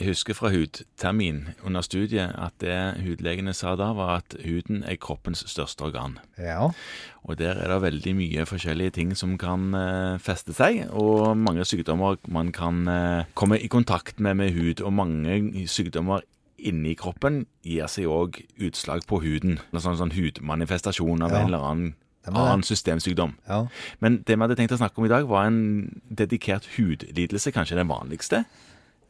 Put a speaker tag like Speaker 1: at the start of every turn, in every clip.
Speaker 1: Jeg husker fra hudtermin under studiet at det hudlegene sa da, var at huden er kroppens største organ.
Speaker 2: Ja.
Speaker 1: Og der er det veldig mye forskjellige ting som kan eh, feste seg, og mange sykdommer man kan eh, komme i kontakt med med hud. Og mange sykdommer inni kroppen gir seg òg utslag på huden. En sånn, sånn hudmanifestasjon av
Speaker 2: Ja.
Speaker 1: en eller annen, annen systemsykdom.
Speaker 2: ja.
Speaker 1: Men det vi hadde tenkt å snakke om i dag, var en dedikert hudlidelse, kanskje den vanligste.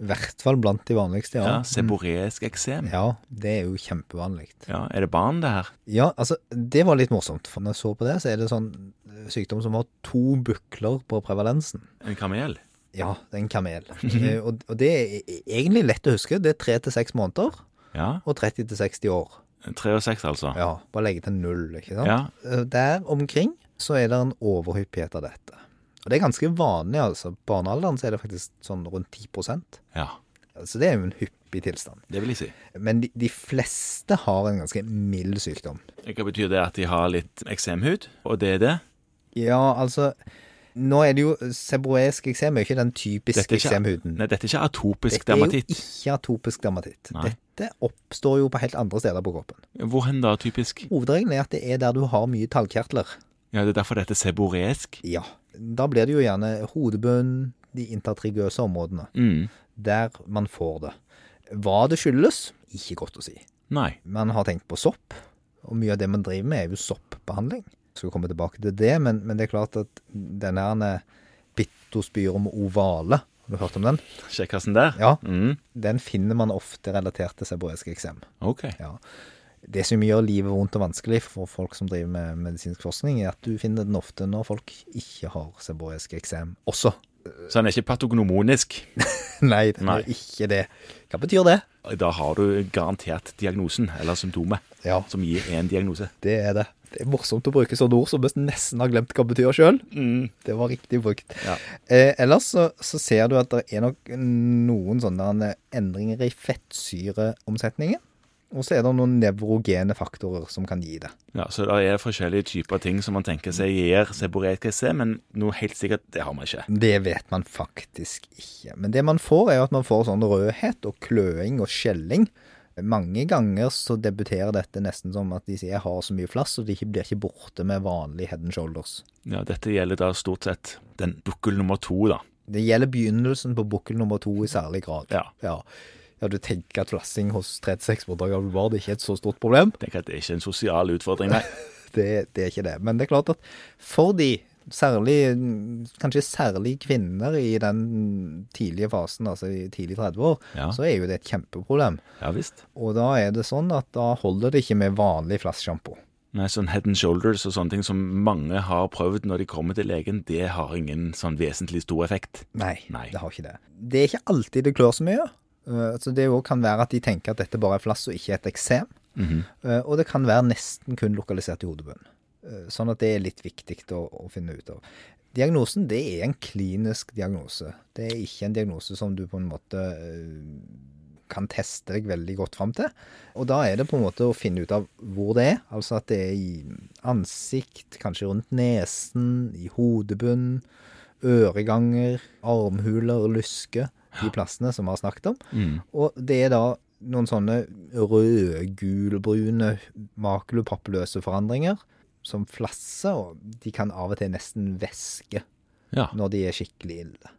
Speaker 2: I hvert fall blant de vanligste,
Speaker 1: Ja,
Speaker 2: ja.
Speaker 1: Seboreisk eksem.
Speaker 2: Ja, det er jo kjempevanlig.
Speaker 1: Ja, er det barn, det her?
Speaker 2: Ja, altså, det var litt morsomt. For når jeg så på det, så er det sånn eh, sykdom som har to bukler på prevalensen.
Speaker 1: En kamel?
Speaker 2: Ja, det er en kamel. Eh, og, og det er e- egentlig lett å huske. Det er tre til seks måneder
Speaker 1: Ja.
Speaker 2: og 30 til 60 år.
Speaker 1: Tre og seks, altså.
Speaker 2: Ja, bare legge til null, ikke sant?
Speaker 1: Ja.
Speaker 2: Eh, Der omkring så er det en overhyppighet av dette. Og det er ganske vanlig, altså. Barnealderen så er det faktisk sånn rundt 10%
Speaker 1: ja.
Speaker 2: Så det er jo en hyppig tilstand.
Speaker 1: Det vil jeg si.
Speaker 2: Men de, de fleste har en ganske mild sykdom.
Speaker 1: Hva betyr det at de har litt eksemhud, og det er det?
Speaker 2: Ja, altså Nå er det jo Sebroisk eksem er ikke den typiske
Speaker 1: ikke-
Speaker 2: eksemhuden.
Speaker 1: Nei, dette er ikke atopisk
Speaker 2: Dette er jo ikke atopisk dermatitt.
Speaker 1: Nei.
Speaker 2: Dette oppstår jo på helt andre steder på kroppen.
Speaker 1: Hvor hen da, typisk?
Speaker 2: Hovedregelen er at det er der du har mye tallkjertler.
Speaker 1: Ja, det er derfor dette er seboreisk.
Speaker 2: Ja. Da blir det jo gjerne hodebunnen, de intertrigøse områdene.
Speaker 1: Mm.
Speaker 2: Der man får det. Hva det skyldes, ikke godt å si.
Speaker 1: Nei.
Speaker 2: Man har tenkt på sopp, og mye av det man driver med er jo soppbehandling. Jeg skal komme tilbake til det, men, men det er klart at denne pittospyrum ovale, har du hørt om den?
Speaker 1: Kjekkasen der?
Speaker 2: Ja.
Speaker 1: Mm.
Speaker 2: Den finner man ofte relatert til seboresk eksem.
Speaker 1: Ok.
Speaker 2: Ja. Det som gjør livet vondt og vanskelig for folk som driver med medisinsk forskning, er at du finner den ofte når folk ikke har seboisk eksem også.
Speaker 1: Så han er ikke patognomonisk.
Speaker 2: Nei, det
Speaker 1: Nei.
Speaker 2: er ikke det. Hva betyr det?
Speaker 1: Da har du garantert diagnosen, eller symptomet,
Speaker 2: Ja,
Speaker 1: som gir én diagnose.
Speaker 2: det er det. Det er morsomt å bruke sånne ord som vi nesten har glemt hva betyr sjøl.
Speaker 1: Mm.
Speaker 2: Det var riktig brukt.
Speaker 1: Ja.
Speaker 2: Eh, ellers så, så ser du at det er nok noen sånne endringer i fettsyreomsetningen. Og så er det noen nevrogene faktorer som kan gi det.
Speaker 1: Ja, Så det er forskjellige typer ting som man tenker seg gir seboreisk eksem, men noe helt sikkert, det har man ikke.
Speaker 2: Det vet man faktisk ikke. Men det man får, er jo at man får sånn rødhet og kløing og skjelling. Mange ganger så debuterer dette nesten som at de sier 'jeg har så mye flass', og de blir ikke borte med vanlig head and shoulders.
Speaker 1: Ja, Dette gjelder da stort sett den bukkel nummer to, da.
Speaker 2: Det gjelder begynnelsen på bukkel nummer to i særlig grad.
Speaker 1: Ja.
Speaker 2: Ja, ja du tenker at flassing hos 36 måneder gamle barn ikke er et så stort problem?
Speaker 1: Tenk at det er ikke en sosial utfordring, nei.
Speaker 2: Det, det er ikke det. Men det er klart at for de, særlig, kanskje særlig kvinner i den tidlige fasen, altså i tidlig 30 år,
Speaker 1: Ja.
Speaker 2: så er jo det et kjempeproblem.
Speaker 1: Ja visst.
Speaker 2: Og da er det sånn at da holder det ikke med vanlig flasssjampo.
Speaker 1: Nei, sånn head and shoulders og sånne ting som mange har prøvd når de kommer til legen, det har ingen sånn vesentlig stor effekt.
Speaker 2: Nei,
Speaker 1: Nei.
Speaker 2: det har ikke det. Det er ikke alltid det klør så mye. Uh, så det òg kan være at de tenker at dette bare er flass og ikke et eksem.
Speaker 1: Mhm.
Speaker 2: Uh, og det kan være nesten kun lokalisert i hodebunnen. Uh, sånn at det er litt viktig å, å finne ut av. Diagnosen det er en klinisk diagnose. Det er ikke en diagnose som du på en måte kan teste deg veldig godt fram til. Og da er det på en måte å finne ut av hvor det er. Altså at det er i ansikt, kanskje rundt nesen, i hodebunn, øreganger, armhuler, luske. De plassene som vi har snakket om.
Speaker 1: Mm.
Speaker 2: Og det er da noen sånne rød-gulbrune makulopapuløse forandringer som flasser, og de kan av og til nesten væske
Speaker 1: Ja.
Speaker 2: når de er skikkelig ille.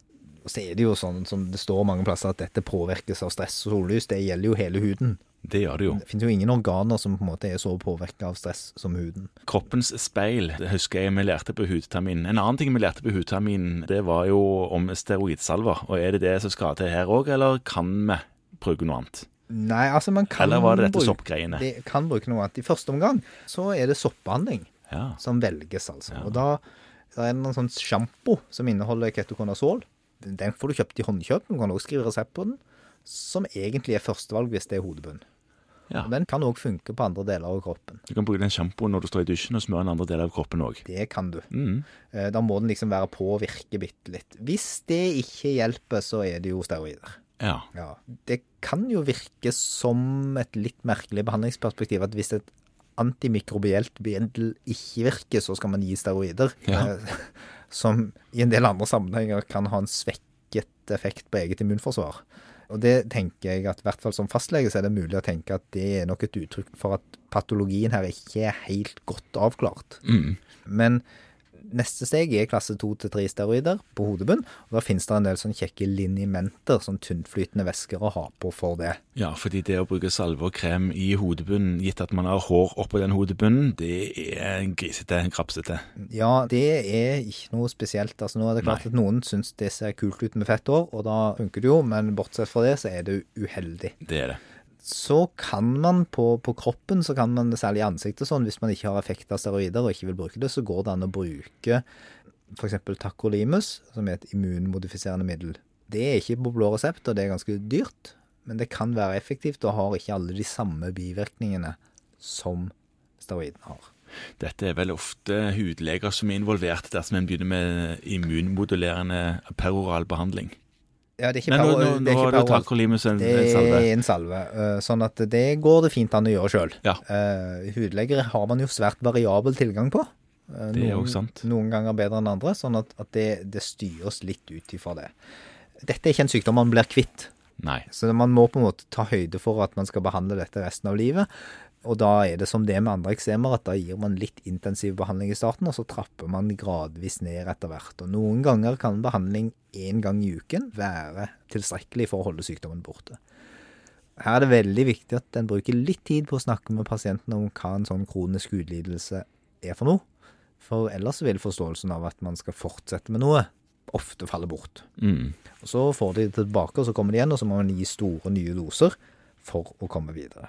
Speaker 2: Og så er det jo sånn som det står mange plasser at dette påvirkes av stress og sollys. Det gjelder jo hele huden.
Speaker 1: Det gjør det jo.
Speaker 2: Det finnes jo ingen organer som på en måte er så påvirka av stress som huden.
Speaker 1: Kroppens speil, det husker jeg vi lærte på hudterminen. En annen ting vi lærte på hudterminen, det var jo om steroidsalver. Og er det det som skal til her òg, eller kan vi bruke noe annet?
Speaker 2: Nei, altså man kan
Speaker 1: Eller var det dette
Speaker 2: bruke-
Speaker 1: soppgreiene?
Speaker 2: Det kan bruke noe annet. I første omgang så er det soppbehandling.
Speaker 1: Ja.
Speaker 2: som velges, altså.
Speaker 1: Ja.
Speaker 2: Og da da er det en sånn sjampo som inneholder ketokonazol. Den får du kjøpt i håndkjøp, du kan også skrive resept på den. Som egentlig er førstevalg hvis det er hodebunn.
Speaker 1: Ja.
Speaker 2: Den kan òg funke på andre deler av kroppen.
Speaker 1: Du kan bruke den sjampoen når du står i dusjen og smøre en andre deler av kroppen òg.
Speaker 2: Det kan du.
Speaker 1: Mm.
Speaker 2: Eh, Da må den liksom være på og virke bitte litt. Hvis det ikke hjelper, så er det jo steroider.
Speaker 1: Ja.
Speaker 2: Ja. Det kan jo virke som et litt merkelig behandlingsperspektiv at hvis et antimikrobielt middel ikke virker, så skal man gi steroider.
Speaker 1: Ja.
Speaker 2: Eh, Som i en del andre sammenhenger kan ha en svekket effekt på eget immunforsvar. Og det tenker jeg at i hvert fall som fastlege så er det mulig å tenke at det er nok et uttrykk for at patologien her ikke er helt godt avklart.
Speaker 1: Mm.
Speaker 2: Men neste steg er klasse 2-3-steroider på hodebunn. Og da finnes det en del sånn kjekke linimenter, sånn tyntflytende væsker å ha på for det.
Speaker 1: Ja, fordi det å bruke salve og krem i hodebunnen, gitt at man har hår oppå den hodebunnen, det er grisete, krapsete.
Speaker 2: Ja, det er ikke noe spesielt. Altså Nå er det klart
Speaker 1: Nei.
Speaker 2: at noen syns det ser kult ut med fett hår, og da funker det jo, men bortsett fra det så er det uheldig.
Speaker 1: Det er det.
Speaker 2: Så kan man på, på kroppen, så kan man særlig i ansiktet sånn, hvis man ikke har effekt av steroider og ikke vil bruke det, så går det an å bruke f.eks. tacrolimus, som er et immunmodifiserende middel. Det er ikke på blå resept, og det er ganske dyrt, men det kan være effektivt og har ikke alle de samme bivirkningene som steroidene har.
Speaker 1: Dette er vel ofte hudleger som er involvert dersom en begynner med immunmodulerende peroral behandling.
Speaker 2: Ja, det er ikke
Speaker 1: Men nå, nå,
Speaker 2: det
Speaker 1: tacrolimus en, en salve.
Speaker 2: Det er en salve, eh, sånn at det går det fint an å gjøre sjøl.
Speaker 1: Ja.
Speaker 2: hudleger har man jo svært variabel tilgang på. Uh,
Speaker 1: Det er
Speaker 2: noen,
Speaker 1: sant.
Speaker 2: Noen ganger bedre enn andre, sånn at, at det, det styres litt ut ifra det. Dette er ikke en sykdom man blir kvitt,
Speaker 1: Nei.
Speaker 2: så man må på en måte ta høyde for at man skal behandle dette resten av livet. Og da er det som det med andre eksemer, at da gir man litt intensiv behandling i starten, og så trapper man gradvis ned etter hvert. Og noen ganger kan behandling én gang i uken være tilstrekkelig for å holde sykdommen borte. Her er det veldig viktig at en bruker litt tid på å snakke med pasienten om hva en sånn kronisk hudlidelse er for noe. For ellers vil forståelsen av at man skal fortsette med noe, ofte falle bort.
Speaker 1: Mm.
Speaker 2: Og Så får de det tilbake, og så kommer de igjen, og så må man gi store, nye doser for å komme videre.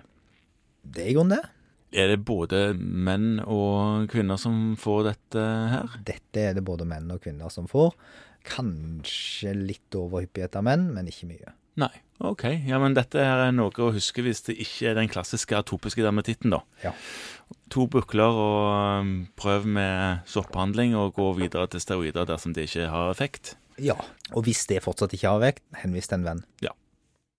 Speaker 2: Det er i grunnen det.
Speaker 1: Er det både menn og kvinner som får dette her?
Speaker 2: Dette er det både menn og kvinner som får. Kanskje litt overhyppighet av menn, men ikke mye.
Speaker 1: Nei. Ok. Ja, men dette her er noe å huske hvis det ikke er den klassiske atopiske dermatitten, da.
Speaker 2: Ja.
Speaker 1: To bukler og um, prøv med soppbehandling og gå videre til steroider dersom det ikke har effekt.
Speaker 2: Ja, og hvis det fortsatt ikke har effekt, henvis til en venn.
Speaker 1: Ja.